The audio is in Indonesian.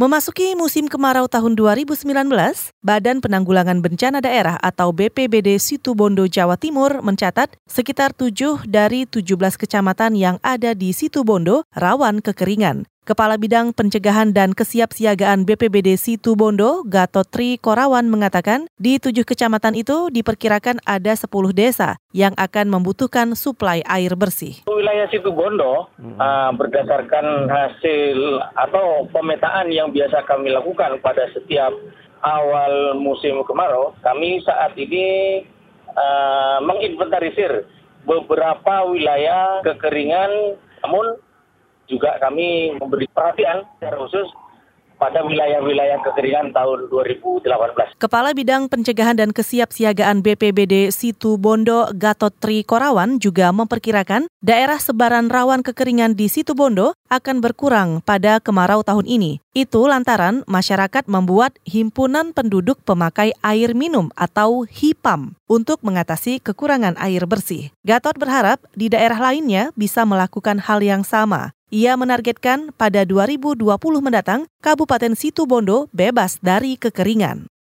Memasuki musim kemarau tahun 2019, Badan Penanggulangan Bencana Daerah atau BPBD Situbondo Jawa Timur mencatat sekitar 7 dari 17 kecamatan yang ada di Situbondo rawan kekeringan. Kepala Bidang Pencegahan dan Kesiapsiagaan BPBD Situbondo, Gatot Tri Korawan mengatakan, di tujuh kecamatan itu diperkirakan ada 10 desa yang akan membutuhkan suplai air bersih. Wilayah Situbondo hmm. uh, berdasarkan hasil atau pemetaan yang biasa kami lakukan pada setiap awal musim kemarau, kami saat ini uh, menginventarisir beberapa wilayah kekeringan, namun juga kami memberi perhatian secara khusus pada wilayah-wilayah kekeringan tahun 2018. Kepala Bidang Pencegahan dan Kesiapsiagaan BPBD Situ Bondo Gatot Tri Korawan juga memperkirakan daerah sebaran rawan kekeringan di Situ Bondo akan berkurang pada kemarau tahun ini. Itu lantaran masyarakat membuat himpunan penduduk pemakai air minum atau HIPAM untuk mengatasi kekurangan air bersih. Gatot berharap di daerah lainnya bisa melakukan hal yang sama. Ia menargetkan pada 2020 mendatang Kabupaten Situbondo bebas dari kekeringan.